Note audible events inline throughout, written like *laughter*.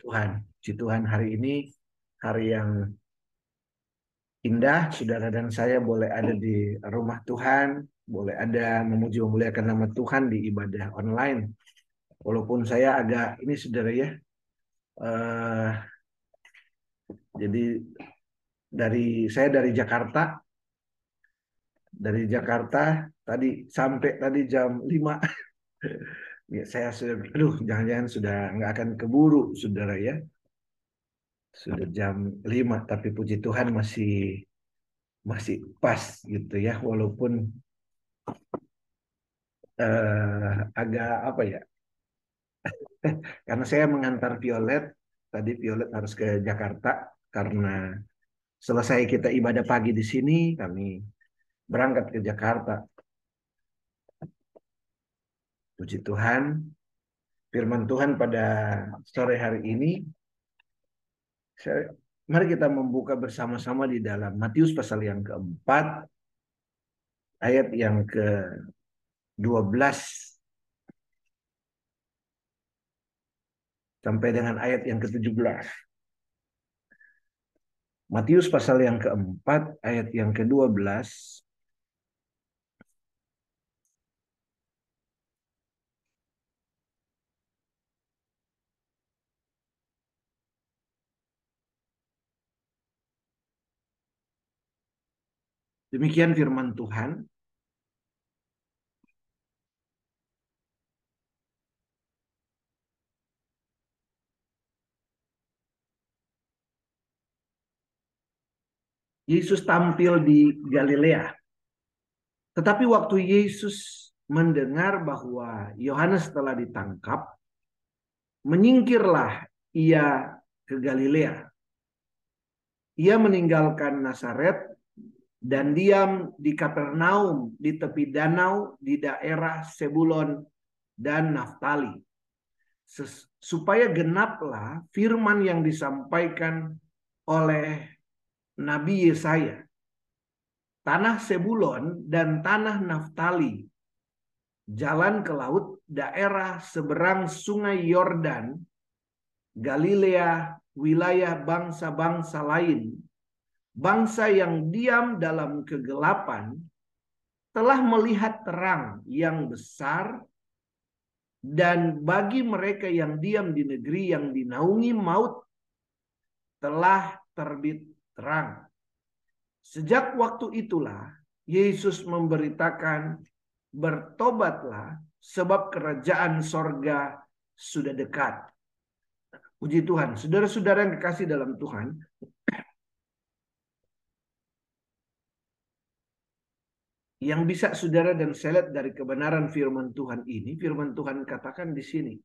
Tuhan. Puji Tuhan hari ini hari yang indah. Saudara dan saya boleh ada di rumah Tuhan, boleh ada memuji memuliakan nama Tuhan di ibadah online. Walaupun saya agak ini saudara ya, uh, jadi dari saya dari Jakarta, dari Jakarta tadi sampai tadi jam 5 *laughs* ya saya sudah aduh jangan-jangan sudah nggak akan keburu saudara ya. Sudah jam 5 tapi puji Tuhan masih masih pas gitu ya walaupun uh, agak apa ya *laughs* karena saya mengantar Violet tadi Violet harus ke Jakarta karena selesai kita ibadah pagi di sini kami berangkat ke Jakarta Puji Tuhan, firman Tuhan pada sore hari ini. Mari kita membuka bersama-sama di dalam Matius pasal yang keempat, ayat yang ke-12 sampai dengan ayat yang ke-17. Matius pasal yang keempat, ayat yang ke-12 Demikian firman Tuhan. Yesus tampil di Galilea. Tetapi waktu Yesus mendengar bahwa Yohanes telah ditangkap, menyingkirlah ia ke Galilea. Ia meninggalkan Nazaret dan diam di Kapernaum di tepi danau di daerah Sebulon dan Naftali. Supaya genaplah firman yang disampaikan oleh Nabi Yesaya. Tanah Sebulon dan tanah Naftali jalan ke laut daerah seberang sungai Yordan Galilea wilayah bangsa-bangsa lain bangsa yang diam dalam kegelapan telah melihat terang yang besar dan bagi mereka yang diam di negeri yang dinaungi maut telah terbit terang. Sejak waktu itulah Yesus memberitakan bertobatlah sebab kerajaan sorga sudah dekat. Puji Tuhan, saudara-saudara yang kekasih dalam Tuhan, yang bisa saudara dan saya dari kebenaran firman Tuhan ini, firman Tuhan katakan di sini.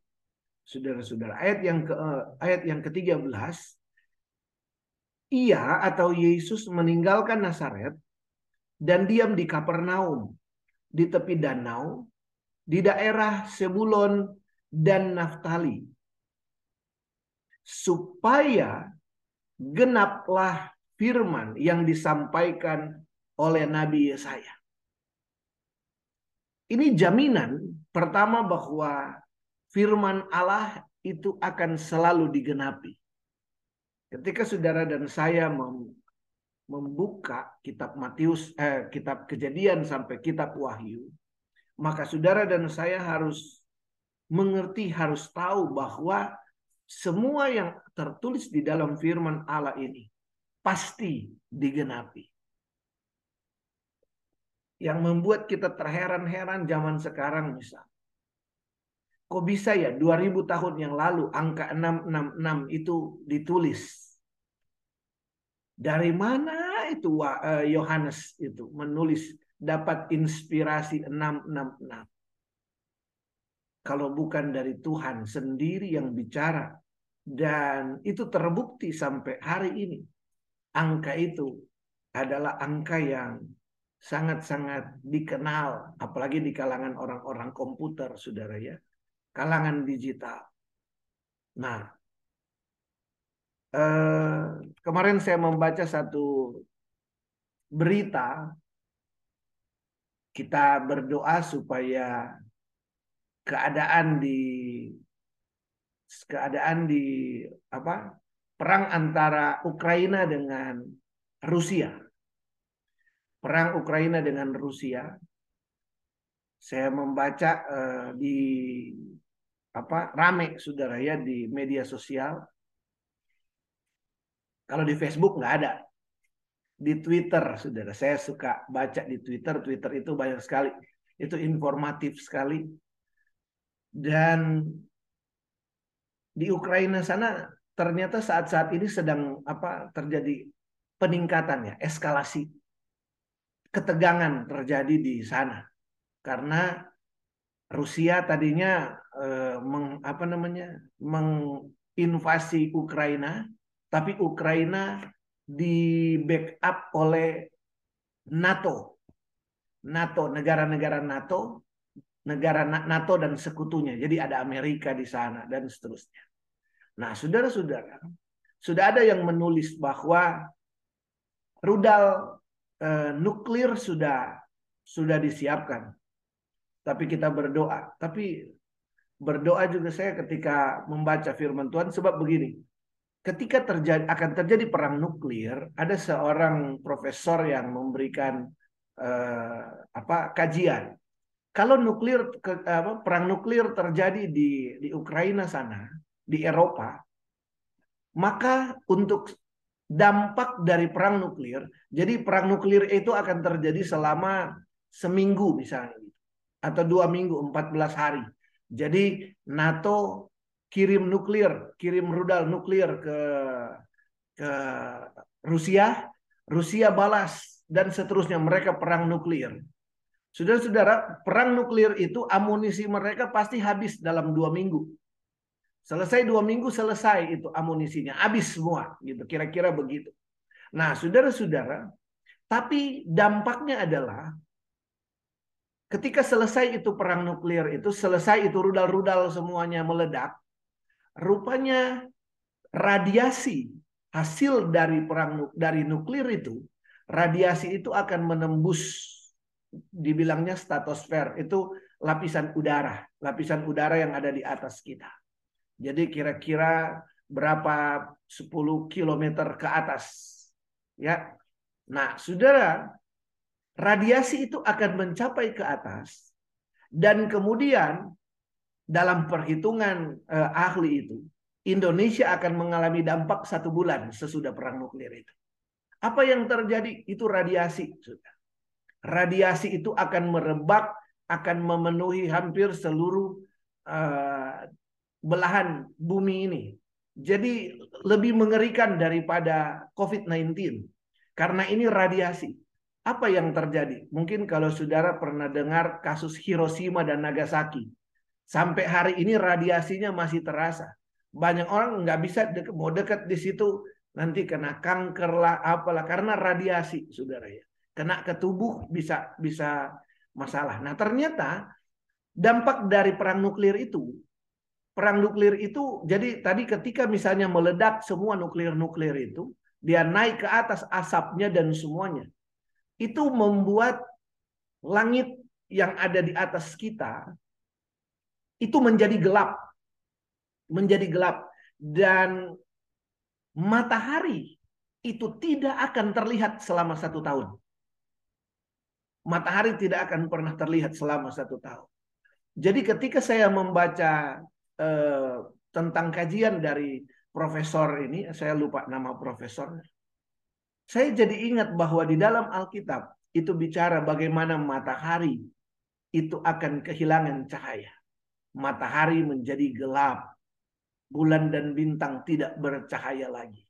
Saudara-saudara, ayat yang ke ayat yang ke-13 ia atau Yesus meninggalkan Nazaret dan diam di Kapernaum di tepi danau di daerah Sebulon dan Naftali supaya genaplah firman yang disampaikan oleh Nabi Yesaya. Ini jaminan pertama bahwa firman Allah itu akan selalu digenapi. Ketika saudara dan saya membuka kitab Matius, eh, kitab Kejadian sampai kitab Wahyu, maka saudara dan saya harus mengerti, harus tahu bahwa semua yang tertulis di dalam firman Allah ini pasti digenapi yang membuat kita terheran-heran zaman sekarang misal. Kok bisa ya 2000 tahun yang lalu angka 666 itu ditulis? Dari mana itu eh, Yohanes itu menulis dapat inspirasi 666? Kalau bukan dari Tuhan sendiri yang bicara dan itu terbukti sampai hari ini. Angka itu adalah angka yang sangat-sangat dikenal, apalagi di kalangan orang-orang komputer, saudara ya, kalangan digital. Nah, eh, kemarin saya membaca satu berita, kita berdoa supaya keadaan di keadaan di apa perang antara Ukraina dengan Rusia. Perang Ukraina dengan Rusia. Saya membaca uh, di apa rame saudara ya di media sosial. Kalau di Facebook nggak ada. Di Twitter, saudara. Saya suka baca di Twitter. Twitter itu banyak sekali. Itu informatif sekali. Dan di Ukraina sana ternyata saat-saat ini sedang apa terjadi peningkatan ya, eskalasi ketegangan terjadi di sana. Karena Rusia tadinya eh, meng, apa namanya menginvasi Ukraina tapi Ukraina di backup oleh NATO. NATO negara-negara NATO negara NATO dan sekutunya. Jadi ada Amerika di sana dan seterusnya. Nah, saudara-saudara, sudah ada yang menulis bahwa rudal eh, nuklir sudah sudah disiapkan. Tapi kita berdoa. Tapi berdoa juga saya ketika membaca firman Tuhan sebab begini. Ketika terjadi akan terjadi perang nuklir, ada seorang profesor yang memberikan eh, apa kajian. Kalau nuklir ke, apa, perang nuklir terjadi di di Ukraina sana, di Eropa, maka untuk dampak dari perang nuklir, jadi perang nuklir itu akan terjadi selama seminggu misalnya, atau dua minggu, 14 hari. Jadi NATO kirim nuklir, kirim rudal nuklir ke ke Rusia, Rusia balas dan seterusnya mereka perang nuklir. Saudara-saudara, perang nuklir itu amunisi mereka pasti habis dalam dua minggu. Selesai dua minggu selesai itu amunisinya, habis semua gitu, kira-kira begitu. Nah, saudara-saudara, tapi dampaknya adalah ketika selesai itu perang nuklir itu, selesai itu rudal-rudal semuanya meledak, rupanya radiasi hasil dari perang dari nuklir itu, radiasi itu akan menembus dibilangnya stratosfer, itu lapisan udara, lapisan udara yang ada di atas kita. Jadi kira-kira berapa 10 km ke atas. Ya. Nah, Saudara, radiasi itu akan mencapai ke atas dan kemudian dalam perhitungan eh, ahli itu Indonesia akan mengalami dampak satu bulan sesudah perang nuklir itu. Apa yang terjadi? Itu radiasi. Sudah. Radiasi itu akan merebak, akan memenuhi hampir seluruh uh, belahan bumi ini. Jadi lebih mengerikan daripada COVID-19. Karena ini radiasi. Apa yang terjadi? Mungkin kalau saudara pernah dengar kasus Hiroshima dan Nagasaki. Sampai hari ini radiasinya masih terasa. Banyak orang nggak bisa deket, mau dekat di situ nanti kena kanker lah apalah karena radiasi saudara ya. Kena ke tubuh bisa bisa masalah. Nah ternyata dampak dari perang nuklir itu perang nuklir itu jadi tadi ketika misalnya meledak semua nuklir-nuklir itu dia naik ke atas asapnya dan semuanya. Itu membuat langit yang ada di atas kita itu menjadi gelap menjadi gelap. Dan matahari itu tidak akan terlihat selama satu tahun. Matahari tidak akan pernah terlihat selama satu tahun. Jadi ketika saya membaca eh, tentang kajian dari profesor ini, saya lupa nama profesor. Saya jadi ingat bahwa di dalam Alkitab itu bicara bagaimana matahari itu akan kehilangan cahaya. Matahari menjadi gelap. Bulan dan bintang tidak bercahaya lagi.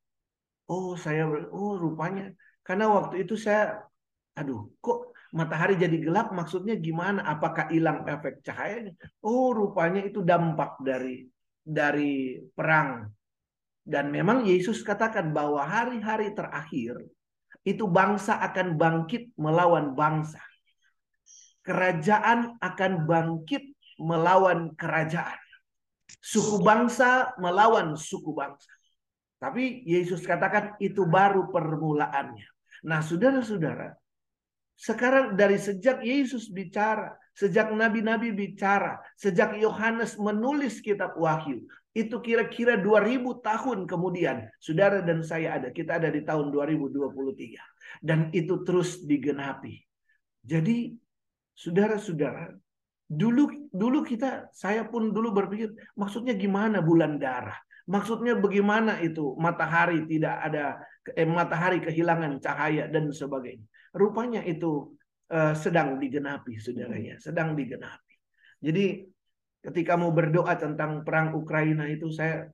Oh, saya oh rupanya karena waktu itu saya aduh, kok matahari jadi gelap maksudnya gimana? Apakah hilang efek cahayanya? Oh, rupanya itu dampak dari dari perang. Dan memang Yesus katakan bahwa hari-hari terakhir itu bangsa akan bangkit melawan bangsa. Kerajaan akan bangkit melawan kerajaan. Suku bangsa melawan suku bangsa. Tapi Yesus katakan itu baru permulaannya. Nah, saudara-saudara, sekarang dari sejak Yesus bicara, sejak nabi-nabi bicara, sejak Yohanes menulis kitab Wahyu, itu kira-kira 2000 tahun kemudian saudara dan saya ada kita ada di tahun 2023 dan itu terus digenapi. Jadi saudara-saudara dulu dulu kita saya pun dulu berpikir maksudnya gimana bulan darah? Maksudnya bagaimana itu matahari tidak ada eh, matahari kehilangan cahaya dan sebagainya rupanya itu uh, sedang digenapi saudaranya sedang digenapi jadi ketika mau berdoa tentang perang Ukraina itu saya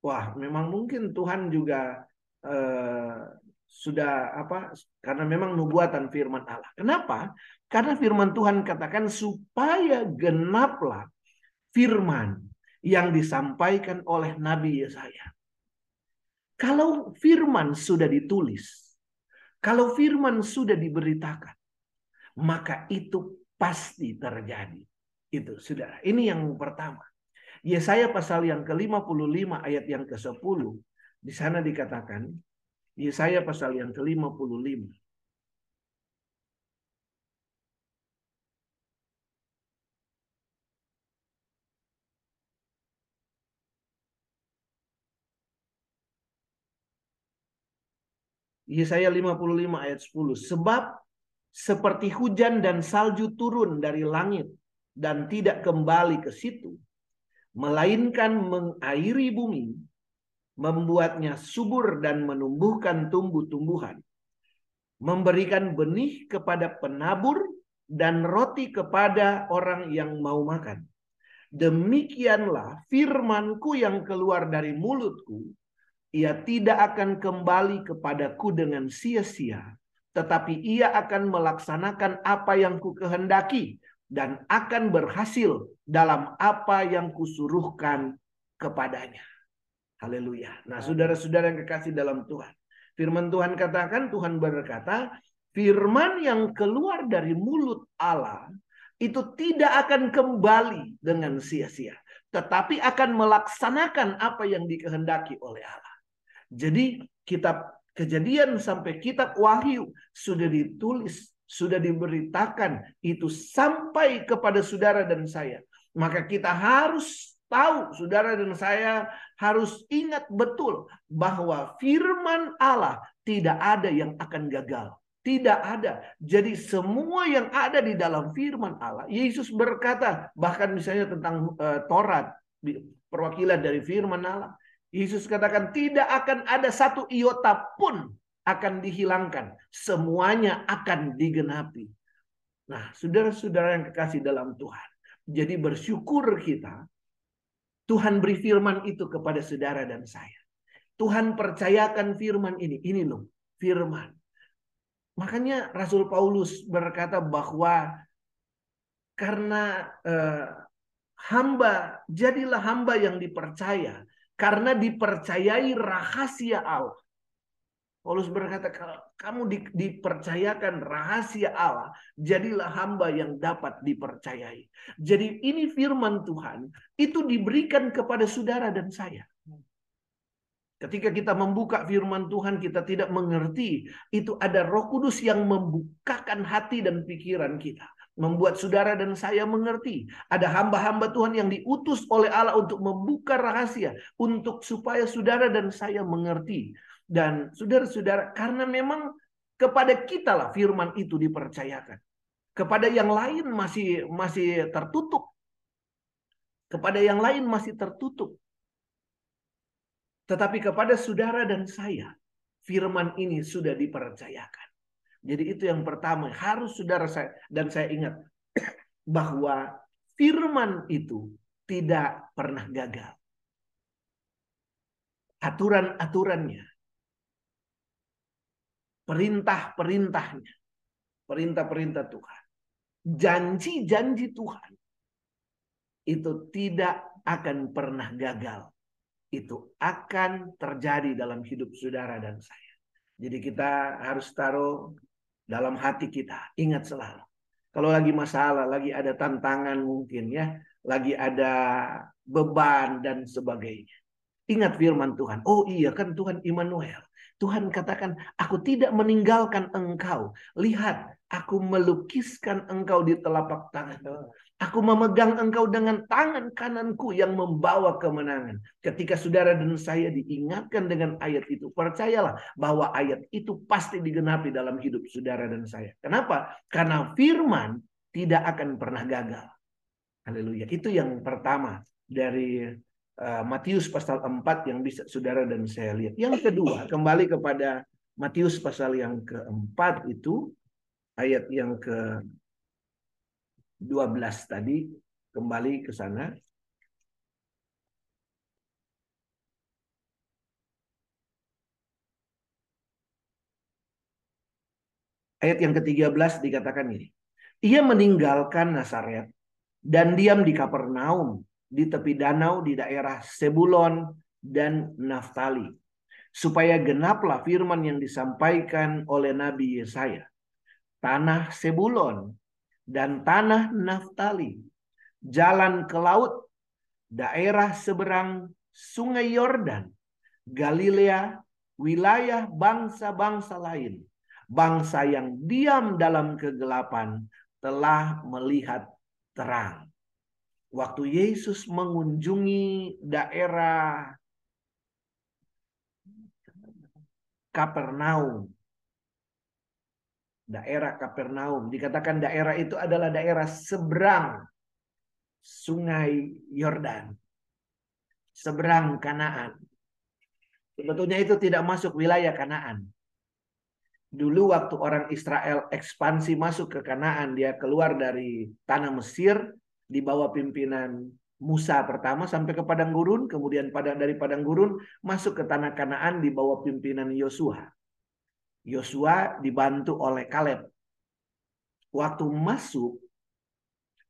wah memang mungkin Tuhan juga eh, sudah apa karena memang nubuatan firman Allah. Kenapa? Karena firman Tuhan katakan supaya genaplah firman yang disampaikan oleh Nabi Yesaya. Kalau firman sudah ditulis, kalau firman sudah diberitakan, maka itu pasti terjadi. Itu saudara. Ini yang pertama. Yesaya pasal yang ke-55 ayat yang ke-10. Di sana dikatakan. Yesaya pasal yang ke-55. Yesaya 55 ayat 10. Sebab seperti hujan dan salju turun dari langit dan tidak kembali ke situ, melainkan mengairi bumi, membuatnya subur dan menumbuhkan tumbuh-tumbuhan, memberikan benih kepada penabur dan roti kepada orang yang mau makan. Demikianlah firmanku yang keluar dari mulutku, ia tidak akan kembali kepadaku dengan sia-sia, tetapi ia akan melaksanakan apa yang ku kehendaki dan akan berhasil dalam apa yang kusuruhkan kepadanya. Haleluya. Nah, saudara-saudara yang kekasih dalam Tuhan. Firman Tuhan katakan, Tuhan berkata, firman yang keluar dari mulut Allah itu tidak akan kembali dengan sia-sia. Tetapi akan melaksanakan apa yang dikehendaki oleh Allah. Jadi kitab kejadian sampai kitab wahyu sudah ditulis sudah diberitakan itu sampai kepada saudara dan saya. Maka kita harus tahu saudara dan saya harus ingat betul bahwa firman Allah tidak ada yang akan gagal. Tidak ada. Jadi semua yang ada di dalam firman Allah. Yesus berkata bahkan misalnya tentang uh, Taurat. Perwakilan dari firman Allah. Yesus katakan tidak akan ada satu iota pun akan dihilangkan. Semuanya akan digenapi. Nah, saudara-saudara yang kekasih dalam Tuhan. Jadi bersyukur kita. Tuhan beri firman itu kepada saudara dan saya. Tuhan percayakan firman ini. Ini loh, firman. Makanya Rasul Paulus berkata bahwa karena eh, hamba, jadilah hamba yang dipercaya. Karena dipercayai rahasia Allah. Paulus berkata, kalau kamu di, dipercayakan rahasia Allah, jadilah hamba yang dapat dipercayai. Jadi ini firman Tuhan, itu diberikan kepada saudara dan saya. Ketika kita membuka firman Tuhan, kita tidak mengerti. Itu ada roh kudus yang membukakan hati dan pikiran kita. Membuat saudara dan saya mengerti. Ada hamba-hamba Tuhan yang diutus oleh Allah untuk membuka rahasia. Untuk supaya saudara dan saya mengerti dan saudara-saudara, karena memang kepada kita lah firman itu dipercayakan. Kepada yang lain masih masih tertutup. Kepada yang lain masih tertutup. Tetapi kepada saudara dan saya, firman ini sudah dipercayakan. Jadi itu yang pertama, harus saudara saya dan saya ingat *clears throat* bahwa firman itu tidak pernah gagal. Aturan-aturannya perintah-perintahnya, perintah-perintah Tuhan, janji-janji Tuhan itu tidak akan pernah gagal. Itu akan terjadi dalam hidup saudara dan saya. Jadi kita harus taruh dalam hati kita. Ingat selalu. Kalau lagi masalah, lagi ada tantangan mungkin ya. Lagi ada beban dan sebagainya. Ingat firman Tuhan. Oh iya kan Tuhan Immanuel. Tuhan katakan, aku tidak meninggalkan engkau. Lihat, aku melukiskan engkau di telapak tangan. Aku memegang engkau dengan tangan kananku yang membawa kemenangan. Ketika saudara dan saya diingatkan dengan ayat itu, percayalah bahwa ayat itu pasti digenapi dalam hidup saudara dan saya. Kenapa? Karena firman tidak akan pernah gagal. Haleluya. Itu yang pertama dari uh, Matius pasal 4 yang bisa saudara dan saya lihat. Yang kedua, kembali kepada Matius pasal yang keempat itu ayat yang ke 12 tadi kembali ke sana. Ayat yang ke-13 dikatakan ini. Ia meninggalkan Nazaret dan diam di Kapernaum di tepi danau di daerah Sebulon dan Naftali supaya genaplah firman yang disampaikan oleh Nabi Yesaya. Tanah Sebulon dan tanah Naftali, jalan ke laut, daerah seberang Sungai Yordan, Galilea, wilayah bangsa-bangsa lain, bangsa yang diam dalam kegelapan telah melihat terang. Waktu Yesus mengunjungi daerah Kapernaum, daerah Kapernaum. Dikatakan daerah itu adalah daerah seberang sungai Yordan. Seberang Kanaan. Sebetulnya itu tidak masuk wilayah Kanaan. Dulu waktu orang Israel ekspansi masuk ke Kanaan, dia keluar dari tanah Mesir di bawah pimpinan Musa pertama sampai ke padang gurun, kemudian pada dari padang gurun masuk ke tanah Kanaan di bawah pimpinan Yosua. Yosua dibantu oleh Kaleb. Waktu masuk,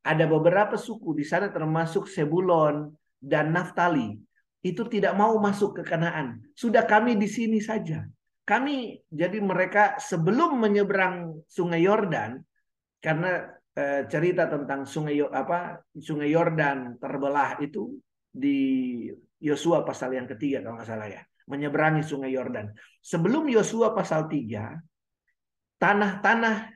ada beberapa suku di sana termasuk Sebulon dan Naftali. Itu tidak mau masuk ke Kanaan. Sudah kami di sini saja. Kami jadi mereka sebelum menyeberang Sungai Yordan karena eh, cerita tentang Sungai apa Sungai Yordan terbelah itu di Yosua pasal yang ketiga kalau nggak salah ya menyeberangi sungai Yordan. Sebelum Yosua pasal 3, tanah-tanah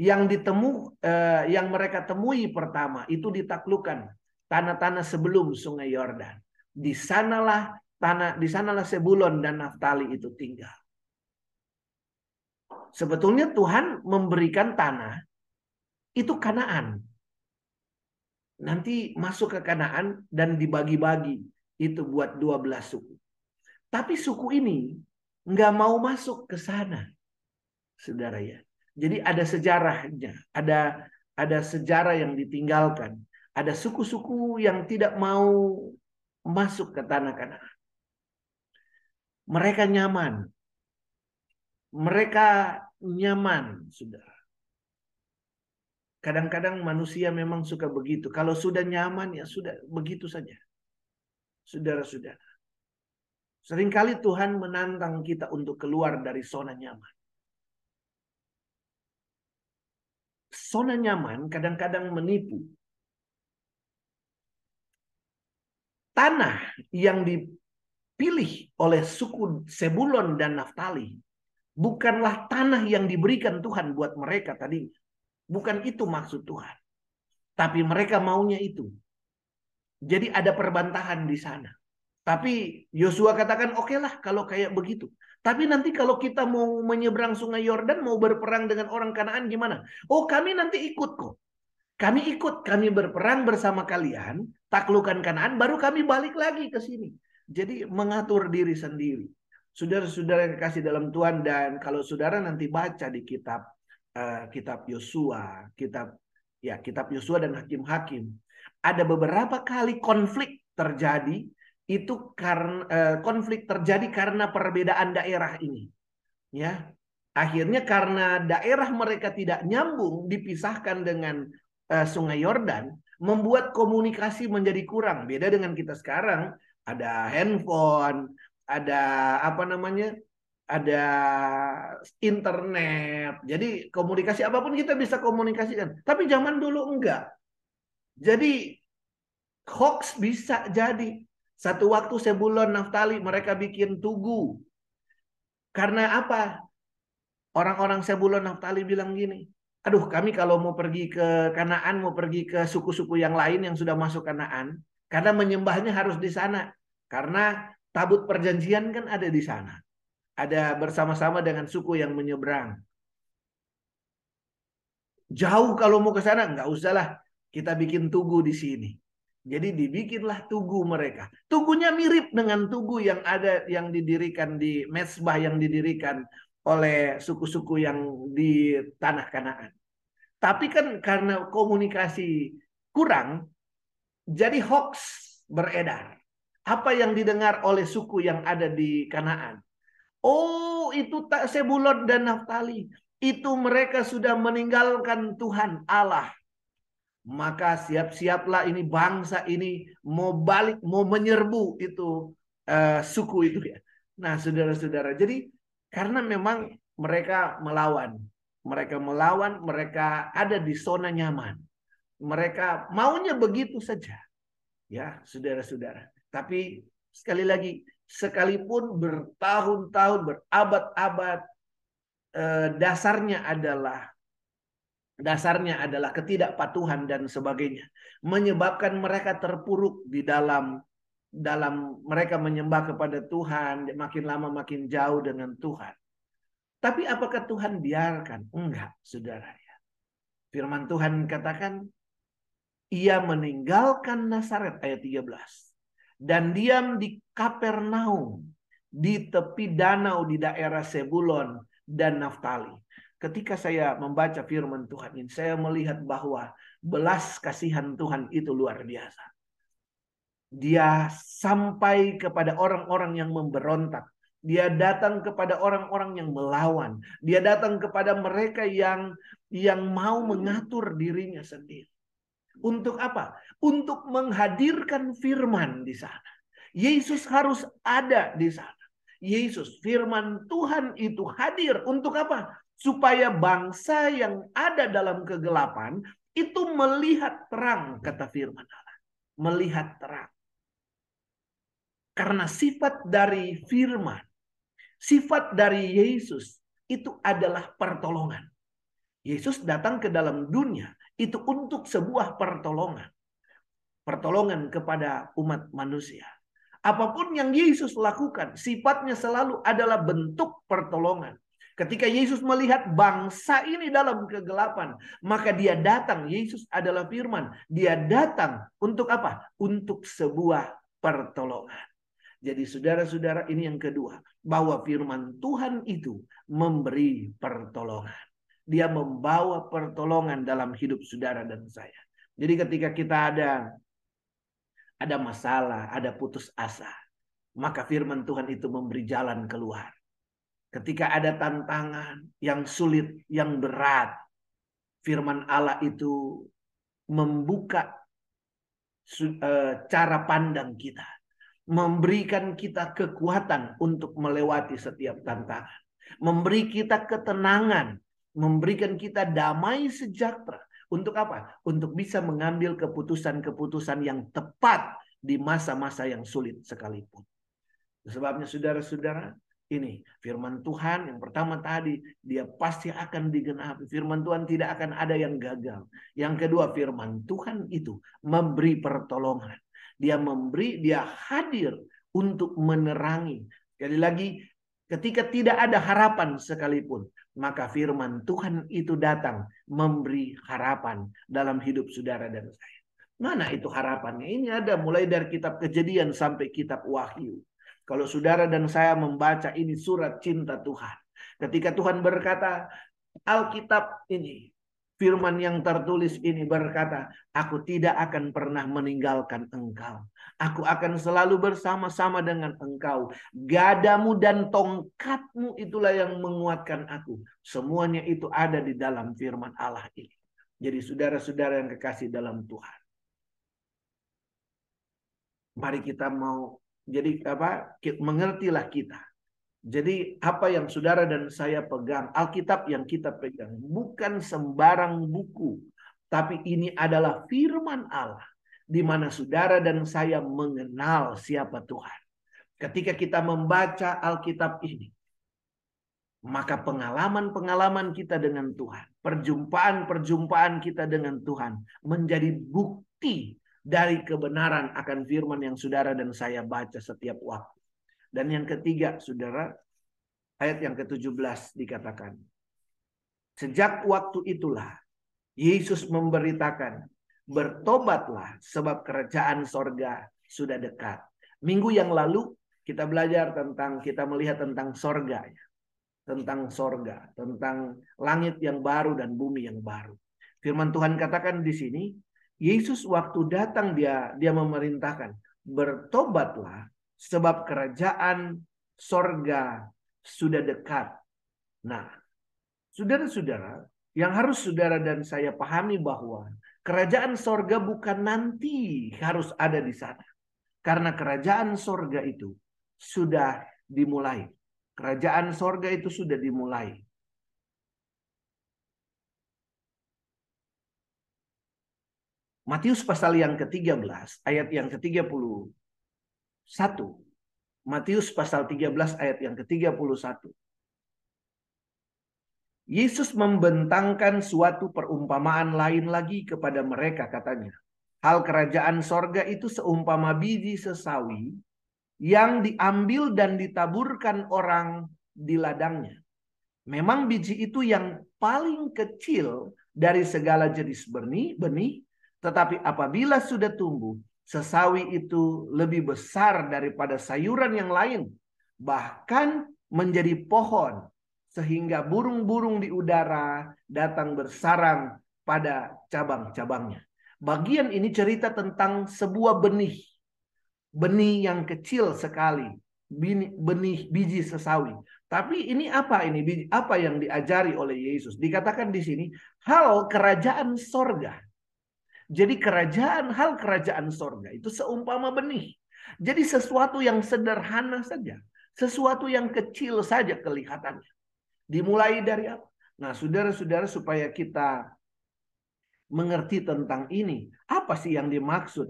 yang ditemu eh, yang mereka temui pertama itu ditaklukkan tanah-tanah sebelum sungai Yordan. Di sanalah tanah di sanalah Sebulon dan Naftali itu tinggal. Sebetulnya Tuhan memberikan tanah itu Kanaan. Nanti masuk ke Kanaan dan dibagi-bagi itu buat 12 suku. Tapi suku ini nggak mau masuk ke sana, saudara ya. Jadi ada sejarahnya, ada ada sejarah yang ditinggalkan, ada suku-suku yang tidak mau masuk ke tanah kanan. Mereka nyaman, mereka nyaman, saudara. Kadang-kadang manusia memang suka begitu. Kalau sudah nyaman ya sudah begitu saja. Saudara-saudara. Seringkali Tuhan menantang kita untuk keluar dari zona nyaman. Zona nyaman kadang-kadang menipu. Tanah yang dipilih oleh suku Sebulon dan Naftali bukanlah tanah yang diberikan Tuhan buat mereka tadi. Bukan itu maksud Tuhan. Tapi mereka maunya itu. Jadi ada perbantahan di sana. Tapi Yosua katakan oke okay lah kalau kayak begitu. Tapi nanti kalau kita mau menyeberang sungai Yordan, mau berperang dengan orang Kanaan gimana? Oh kami nanti ikut kok. Kami ikut, kami berperang bersama kalian, taklukan Kanaan, baru kami balik lagi ke sini. Jadi mengatur diri sendiri. Saudara-saudara yang kasih dalam Tuhan dan kalau saudara nanti baca di kitab uh, kitab Yosua, kitab ya kitab Yosua dan hakim-hakim, ada beberapa kali konflik terjadi itu karena eh, konflik terjadi karena perbedaan daerah ini. Ya. Akhirnya karena daerah mereka tidak nyambung dipisahkan dengan eh, Sungai Yordan, membuat komunikasi menjadi kurang. Beda dengan kita sekarang, ada handphone, ada apa namanya? Ada internet. Jadi komunikasi apa pun kita bisa komunikasikan. Tapi zaman dulu enggak. Jadi hoax bisa jadi satu waktu Sebulon Naftali mereka bikin tugu. Karena apa? Orang-orang Sebulon Naftali bilang gini, aduh kami kalau mau pergi ke Kanaan, mau pergi ke suku-suku yang lain yang sudah masuk Kanaan, karena menyembahnya harus di sana. Karena tabut perjanjian kan ada di sana. Ada bersama-sama dengan suku yang menyeberang. Jauh kalau mau ke sana, nggak usahlah. Kita bikin tugu di sini. Jadi dibikinlah tugu mereka. Tugunya mirip dengan tugu yang ada yang didirikan di mesbah yang didirikan oleh suku-suku yang di tanah Kanaan. Tapi kan karena komunikasi kurang, jadi hoax beredar. Apa yang didengar oleh suku yang ada di Kanaan? Oh, itu tak Sebulon dan Naftali. Itu mereka sudah meninggalkan Tuhan Allah. Maka siap-siaplah ini bangsa ini mau balik, mau menyerbu itu uh, suku itu ya. Nah, saudara-saudara, jadi karena memang mereka melawan. Mereka melawan, mereka ada di zona nyaman. Mereka maunya begitu saja. Ya, saudara-saudara. Tapi sekali lagi, sekalipun bertahun-tahun, berabad-abad, eh, dasarnya adalah dasarnya adalah ketidakpatuhan dan sebagainya menyebabkan mereka terpuruk di dalam dalam mereka menyembah kepada Tuhan makin lama makin jauh dengan Tuhan. Tapi apakah Tuhan biarkan? Enggak, saudara ya. Firman Tuhan katakan ia meninggalkan Nazaret ayat 13 dan diam di Kapernaum di tepi danau di daerah Sebulon dan Naftali. Ketika saya membaca firman Tuhan ini, saya melihat bahwa belas kasihan Tuhan itu luar biasa dia sampai kepada orang-orang yang memberontak. Dia datang kepada orang-orang yang melawan. Dia datang kepada mereka yang yang mau mengatur dirinya sendiri. Untuk apa? Untuk menghadirkan firman di sana. Yesus harus ada di sana. Yesus, firman Tuhan itu hadir untuk apa? Supaya bangsa yang ada dalam kegelapan itu melihat terang, kata firman Allah. Melihat terang. Karena sifat dari firman, sifat dari Yesus itu adalah pertolongan. Yesus datang ke dalam dunia itu untuk sebuah pertolongan. Pertolongan kepada umat manusia. Apa pun yang Yesus lakukan, sifatnya selalu adalah bentuk pertolongan. Ketika Yesus melihat bangsa ini dalam kegelapan, maka dia datang. Yesus adalah firman. Dia datang untuk apa? Untuk sebuah pertolongan. Jadi saudara-saudara ini yang kedua. Bahwa firman Tuhan itu memberi pertolongan. Dia membawa pertolongan dalam hidup saudara dan saya. Jadi ketika kita ada ada masalah, ada putus asa, maka firman Tuhan itu memberi jalan keluar. Ketika ada tantangan yang sulit, yang berat, firman Allah itu membuka eh, cara pandang kita memberikan kita kekuatan untuk melewati setiap tantangan, memberi kita ketenangan, memberikan kita damai sejahtera. Untuk apa? Untuk bisa mengambil keputusan-keputusan yang tepat di masa-masa yang sulit sekalipun. Sebabnya saudara-saudara, ini firman Tuhan yang pertama tadi dia pasti akan digenapi. Firman Tuhan tidak akan ada yang gagal. Yang kedua firman Tuhan itu memberi pertolongan. Dia memberi, dia hadir untuk menerangi. Sekali lagi, ketika tidak ada harapan sekalipun, maka firman Tuhan itu datang memberi harapan dalam hidup saudara dan saya. Mana itu harapannya? Ini ada mulai dari kitab kejadian sampai kitab wahyu. Kalau saudara dan saya membaca ini surat cinta Tuhan. Ketika Tuhan berkata, Alkitab ini Firman yang tertulis ini berkata, Aku tidak akan pernah meninggalkan engkau. Aku akan selalu bersama-sama dengan engkau. Gadamu dan tongkatmu itulah yang menguatkan aku. Semuanya itu ada di dalam firman Allah ini. Jadi saudara-saudara yang kekasih dalam Tuhan. Mari kita mau jadi apa? Mengertilah kita jadi apa yang saudara dan saya pegang, Alkitab yang kita pegang, bukan sembarang buku. Tapi ini adalah firman Allah. Di mana saudara dan saya mengenal siapa Tuhan. Ketika kita membaca Alkitab ini. maka pengalaman-pengalaman kita dengan Tuhan, perjumpaan-perjumpaan kita dengan Tuhan menjadi bukti dari kebenaran akan firman yang saudara dan saya baca setiap waktu. Dan yang ketiga, saudara, ayat yang ke-17 dikatakan, Sejak waktu itulah Yesus memberitakan, bertobatlah sebab kerajaan sorga sudah dekat. Minggu yang lalu kita belajar tentang, kita melihat tentang sorga. Ya tentang sorga, tentang langit yang baru dan bumi yang baru. Firman Tuhan katakan di sini, Yesus waktu datang dia dia memerintahkan, bertobatlah sebab kerajaan sorga sudah dekat. Nah, saudara-saudara, yang harus saudara dan saya pahami bahwa kerajaan sorga bukan nanti harus ada di sana. Karena kerajaan sorga itu sudah dimulai. Kerajaan sorga itu sudah dimulai. Matius pasal yang ke-13, ayat yang ke-31. Matius pasal 13 ayat yang ke-31. Yesus membentangkan suatu perumpamaan lain lagi kepada mereka katanya. Hal kerajaan sorga itu seumpama biji sesawi yang diambil dan ditaburkan orang di ladangnya. Memang biji itu yang paling kecil dari segala jenis benih, benih, tetapi apabila sudah tumbuh, sesawi itu lebih besar daripada sayuran yang lain, bahkan menjadi pohon sehingga burung-burung di udara datang bersarang pada cabang-cabangnya. Bagian ini cerita tentang sebuah benih benih yang kecil sekali, benih biji sesawi. Tapi ini apa ini? Apa yang diajari oleh Yesus? Dikatakan di sini hal kerajaan sorga. Jadi kerajaan hal kerajaan sorga itu seumpama benih. Jadi sesuatu yang sederhana saja, sesuatu yang kecil saja kelihatannya. Dimulai dari apa? Nah, saudara-saudara supaya kita mengerti tentang ini, apa sih yang dimaksud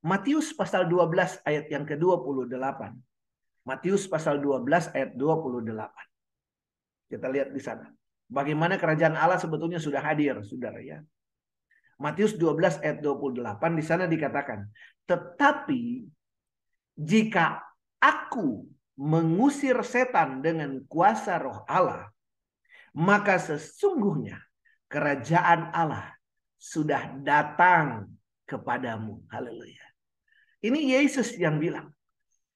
Matius pasal 12 ayat yang ke-28. Matius pasal 12 ayat 28. Kita lihat di sana. Bagaimana kerajaan Allah sebetulnya sudah hadir, Saudara ya. Matius 12 ayat 28 di sana dikatakan, "Tetapi jika aku mengusir setan dengan kuasa roh Allah, maka sesungguhnya kerajaan Allah sudah datang kepadamu." Haleluya. Ini Yesus yang bilang,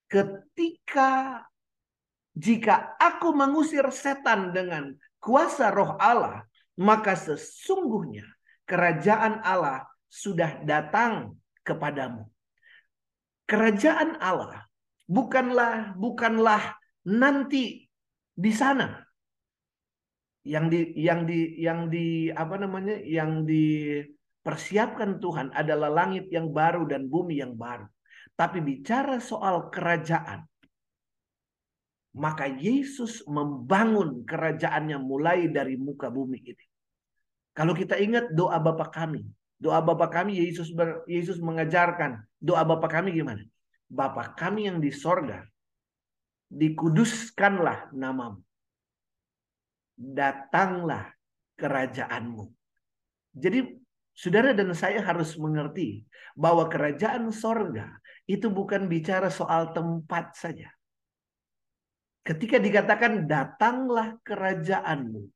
ketika jika aku mengusir setan dengan kuasa roh Allah, maka sesungguhnya kerajaan Allah sudah datang kepadamu. Kerajaan Allah bukanlah bukanlah nanti di sana yang di yang di yang di apa namanya yang dipersiapkan Tuhan adalah langit yang baru dan bumi yang baru. Tapi bicara soal kerajaan, maka Yesus membangun kerajaannya mulai dari muka bumi ini. Kalau kita ingat doa Bapa kami, doa Bapa kami Yesus ber, Yesus mengajarkan doa Bapa kami gimana? Bapa kami yang di sorga, dikuduskanlah namamu. Datanglah kerajaanmu. Jadi saudara dan saya harus mengerti bahwa kerajaan sorga itu bukan bicara soal tempat saja. Ketika dikatakan datanglah kerajaanmu,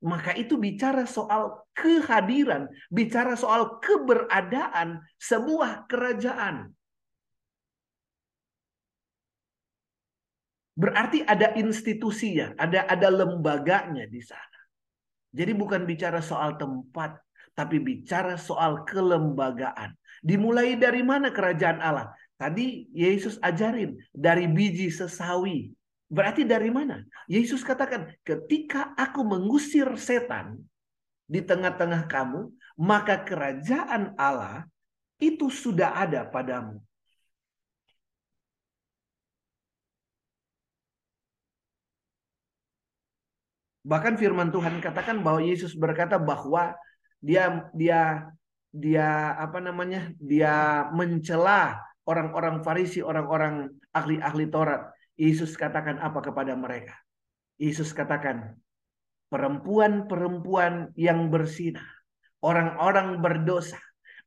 maka itu bicara soal kehadiran, bicara soal keberadaan sebuah kerajaan. Berarti ada institusinya, ada ada lembaganya di sana. Jadi bukan bicara soal tempat, tapi bicara soal kelembagaan. Dimulai dari mana kerajaan Allah? Tadi Yesus ajarin dari biji sesawi. Berarti dari mana? Yesus katakan, ketika aku mengusir setan di tengah-tengah kamu, maka kerajaan Allah itu sudah ada padamu. Bahkan firman Tuhan katakan bahwa Yesus berkata bahwa dia dia dia apa namanya dia mencela orang-orang Farisi, orang-orang ahli-ahli Taurat Yesus katakan apa kepada mereka? Yesus katakan, perempuan-perempuan yang bersinah, orang-orang berdosa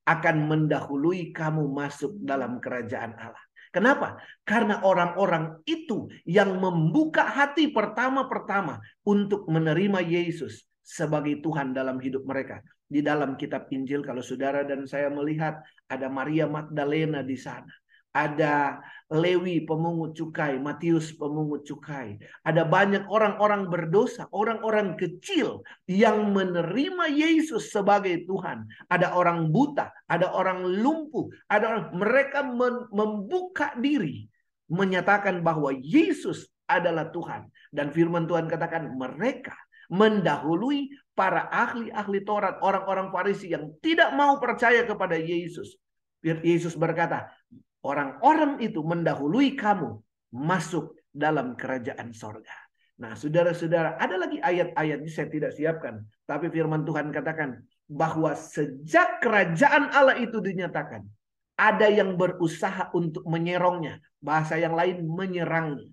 akan mendahului kamu masuk dalam kerajaan Allah. Kenapa? Karena orang-orang itu yang membuka hati pertama-pertama untuk menerima Yesus sebagai Tuhan dalam hidup mereka. Di dalam kitab Injil kalau saudara dan saya melihat ada Maria Magdalena di sana ada Lewi pemungut cukai, Matius pemungut cukai. Ada banyak orang-orang berdosa, orang-orang kecil yang menerima Yesus sebagai Tuhan. Ada orang buta, ada orang lumpuh, ada orang mereka membuka diri menyatakan bahwa Yesus adalah Tuhan dan firman Tuhan katakan mereka mendahului para ahli-ahli Taurat, orang-orang Farisi yang tidak mau percaya kepada Yesus. Yesus berkata, orang-orang itu mendahului kamu masuk dalam kerajaan sorga. Nah, saudara-saudara, ada lagi ayat-ayat ini saya tidak siapkan. Tapi firman Tuhan katakan bahwa sejak kerajaan Allah itu dinyatakan, ada yang berusaha untuk menyerongnya. Bahasa yang lain menyerangnya.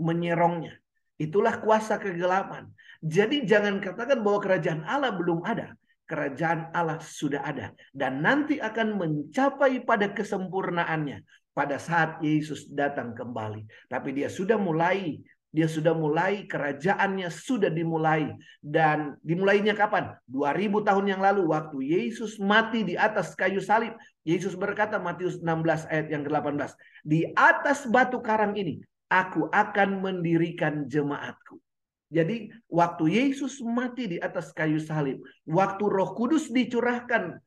Menyerongnya. Itulah kuasa kegelapan. Jadi jangan katakan bahwa kerajaan Allah belum ada kerajaan Allah sudah ada dan nanti akan mencapai pada kesempurnaannya pada saat Yesus datang kembali. Tapi dia sudah mulai, dia sudah mulai kerajaannya sudah dimulai dan dimulainya kapan? 2000 tahun yang lalu waktu Yesus mati di atas kayu salib. Yesus berkata Matius 16 ayat yang ke-18, "Di atas batu karang ini aku akan mendirikan jemaatku." Jadi waktu Yesus mati di atas kayu salib, waktu Roh Kudus dicurahkan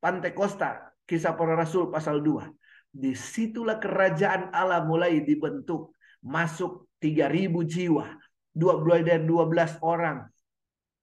Pantekosta, kisah para rasul pasal 2. Di situlah kerajaan Allah mulai dibentuk. Masuk 3000 jiwa. Dua, dari 12 orang.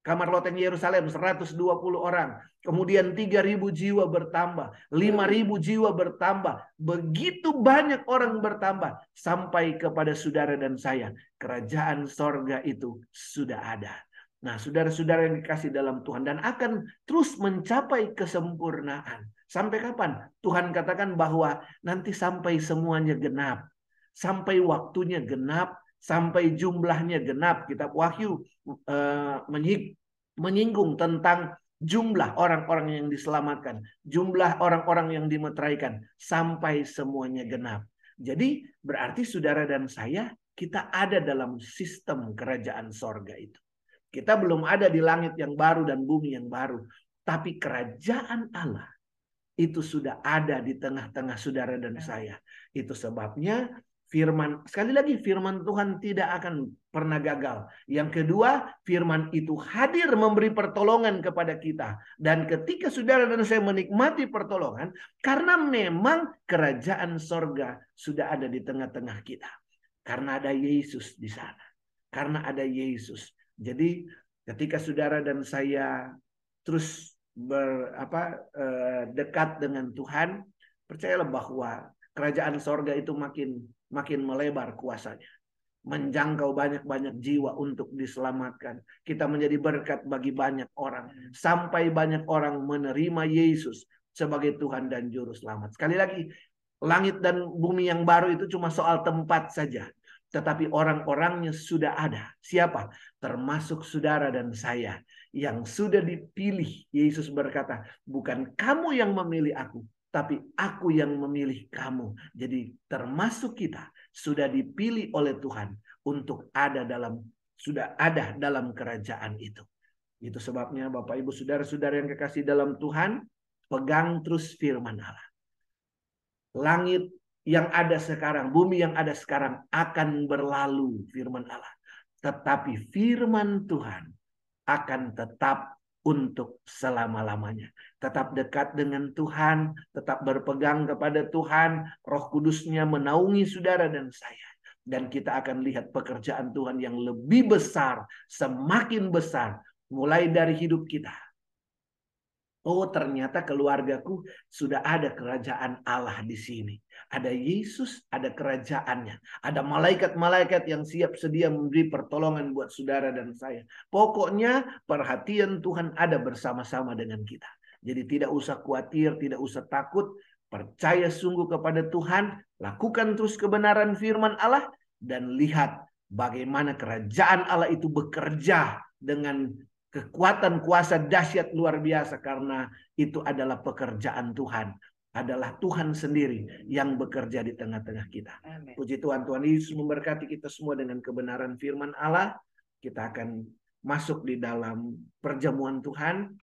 Kamar loteng Yerusalem 120 orang. Kemudian 3000 jiwa bertambah, 5000 jiwa bertambah. Begitu banyak orang bertambah sampai kepada saudara dan saya. Kerajaan sorga itu sudah ada. Nah, saudara-saudara yang dikasih dalam Tuhan dan akan terus mencapai kesempurnaan. Sampai kapan? Tuhan katakan bahwa nanti sampai semuanya genap. Sampai waktunya genap, sampai jumlahnya genap. Kitab Wahyu uh, menyinggung tentang jumlah orang-orang yang diselamatkan, jumlah orang-orang yang dimeteraikan sampai semuanya genap. Jadi berarti saudara dan saya kita ada dalam sistem kerajaan sorga itu. Kita belum ada di langit yang baru dan bumi yang baru. Tapi kerajaan Allah itu sudah ada di tengah-tengah saudara dan saya. Itu sebabnya firman sekali lagi firman Tuhan tidak akan pernah gagal. Yang kedua, firman itu hadir memberi pertolongan kepada kita dan ketika saudara dan saya menikmati pertolongan karena memang kerajaan sorga sudah ada di tengah-tengah kita. Karena ada Yesus di sana. Karena ada Yesus. Jadi ketika saudara dan saya terus ber, apa, eh, dekat dengan Tuhan, percayalah bahwa kerajaan sorga itu makin makin melebar kuasanya. Menjangkau banyak-banyak jiwa untuk diselamatkan. Kita menjadi berkat bagi banyak orang. Sampai banyak orang menerima Yesus sebagai Tuhan dan Juru Selamat. Sekali lagi, langit dan bumi yang baru itu cuma soal tempat saja. Tetapi orang-orangnya sudah ada. Siapa? Termasuk saudara dan saya. Yang sudah dipilih. Yesus berkata, bukan kamu yang memilih aku tapi aku yang memilih kamu. Jadi termasuk kita sudah dipilih oleh Tuhan untuk ada dalam sudah ada dalam kerajaan itu. Itu sebabnya Bapak Ibu Saudara-saudara yang kekasih dalam Tuhan, pegang terus firman Allah. Langit yang ada sekarang, bumi yang ada sekarang akan berlalu firman Allah. Tetapi firman Tuhan akan tetap untuk selama-lamanya. Tetap dekat dengan Tuhan, tetap berpegang kepada Tuhan, roh kudusnya menaungi saudara dan saya. Dan kita akan lihat pekerjaan Tuhan yang lebih besar, semakin besar, mulai dari hidup kita Oh, ternyata keluargaku sudah ada kerajaan Allah di sini. Ada Yesus, ada kerajaannya. Ada malaikat-malaikat yang siap sedia memberi pertolongan buat saudara dan saya. Pokoknya perhatian Tuhan ada bersama-sama dengan kita. Jadi tidak usah khawatir, tidak usah takut. Percaya sungguh kepada Tuhan. Lakukan terus kebenaran firman Allah. dan lihat bagaimana kerajaan Allah itu bekerja dengan kekuatan kuasa dahsyat luar biasa karena itu adalah pekerjaan Tuhan adalah Tuhan sendiri yang bekerja di tengah-tengah kita. Amen. Puji Tuhan, Tuhan Yesus memberkati kita semua dengan kebenaran firman Allah. Kita akan masuk di dalam perjamuan Tuhan.